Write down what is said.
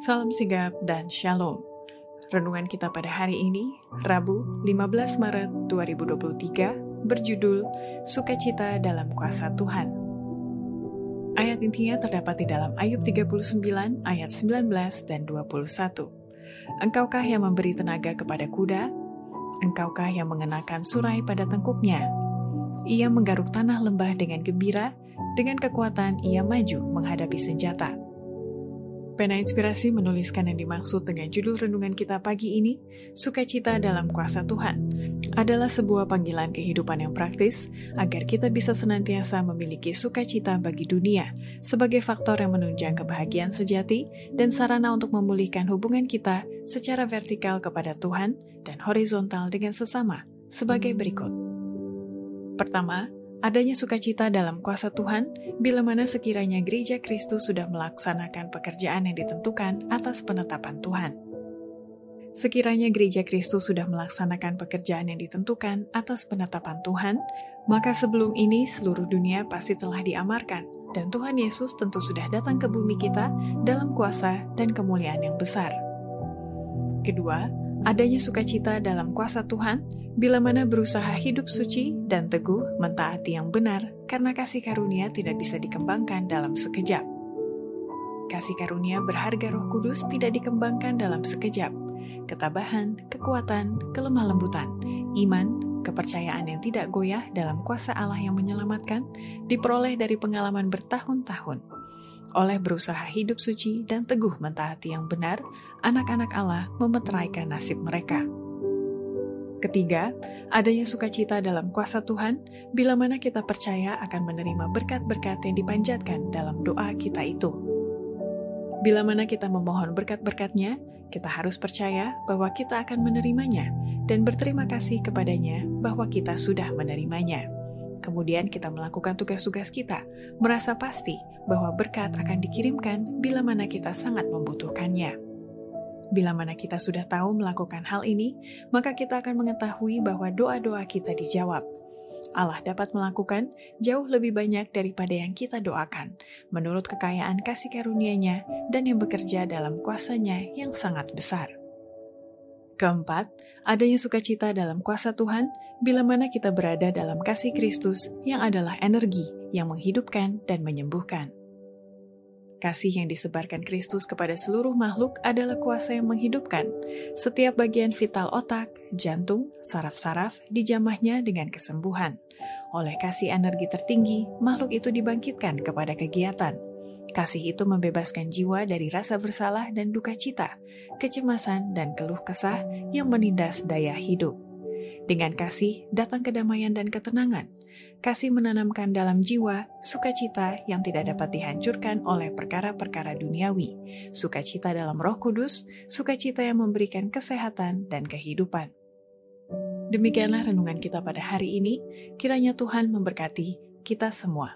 Salam sigap dan shalom. Renungan kita pada hari ini, Rabu 15 Maret 2023, berjudul Sukacita dalam Kuasa Tuhan. Ayat intinya terdapat di dalam Ayub 39 ayat 19 dan 21. Engkaukah yang memberi tenaga kepada kuda? Engkaukah yang mengenakan surai pada tengkuknya? Ia menggaruk tanah lembah dengan gembira, dengan kekuatan ia maju menghadapi senjata. Pena Inspirasi menuliskan yang dimaksud dengan judul renungan kita pagi ini, Sukacita dalam Kuasa Tuhan, adalah sebuah panggilan kehidupan yang praktis agar kita bisa senantiasa memiliki sukacita bagi dunia sebagai faktor yang menunjang kebahagiaan sejati dan sarana untuk memulihkan hubungan kita secara vertikal kepada Tuhan dan horizontal dengan sesama sebagai berikut. Pertama, Adanya sukacita dalam kuasa Tuhan bila mana sekiranya gereja Kristus sudah melaksanakan pekerjaan yang ditentukan atas penetapan Tuhan. Sekiranya gereja Kristus sudah melaksanakan pekerjaan yang ditentukan atas penetapan Tuhan, maka sebelum ini seluruh dunia pasti telah diamarkan, dan Tuhan Yesus tentu sudah datang ke bumi kita dalam kuasa dan kemuliaan yang besar. Kedua, adanya sukacita dalam kuasa Tuhan bila mana berusaha hidup suci dan teguh mentaati yang benar karena kasih karunia tidak bisa dikembangkan dalam sekejap. Kasih karunia berharga roh kudus tidak dikembangkan dalam sekejap. Ketabahan, kekuatan, kelemah lembutan, iman, kepercayaan yang tidak goyah dalam kuasa Allah yang menyelamatkan diperoleh dari pengalaman bertahun-tahun. Oleh berusaha hidup suci dan teguh mentaati yang benar, anak-anak Allah memeteraikan nasib mereka. Ketiga, adanya sukacita dalam kuasa Tuhan bila mana kita percaya akan menerima berkat-berkat yang dipanjatkan dalam doa kita itu. Bila mana kita memohon berkat-berkatnya, kita harus percaya bahwa kita akan menerimanya dan berterima kasih kepadanya bahwa kita sudah menerimanya. Kemudian kita melakukan tugas-tugas kita, merasa pasti bahwa berkat akan dikirimkan bila mana kita sangat membutuhkannya. Bila mana kita sudah tahu melakukan hal ini, maka kita akan mengetahui bahwa doa-doa kita dijawab. Allah dapat melakukan jauh lebih banyak daripada yang kita doakan, menurut kekayaan kasih karunia-Nya dan yang bekerja dalam kuasanya yang sangat besar. Keempat, adanya sukacita dalam kuasa Tuhan bila mana kita berada dalam kasih Kristus yang adalah energi yang menghidupkan dan menyembuhkan. Kasih yang disebarkan Kristus kepada seluruh makhluk adalah kuasa yang menghidupkan. Setiap bagian vital otak, jantung, saraf-saraf dijamahnya dengan kesembuhan. Oleh kasih energi tertinggi, makhluk itu dibangkitkan kepada kegiatan. Kasih itu membebaskan jiwa dari rasa bersalah dan duka cita, kecemasan dan keluh kesah yang menindas daya hidup. Dengan kasih datang kedamaian dan ketenangan kasih menanamkan dalam jiwa sukacita yang tidak dapat dihancurkan oleh perkara-perkara duniawi, sukacita dalam Roh Kudus, sukacita yang memberikan kesehatan dan kehidupan. Demikianlah renungan kita pada hari ini. Kiranya Tuhan memberkati kita semua.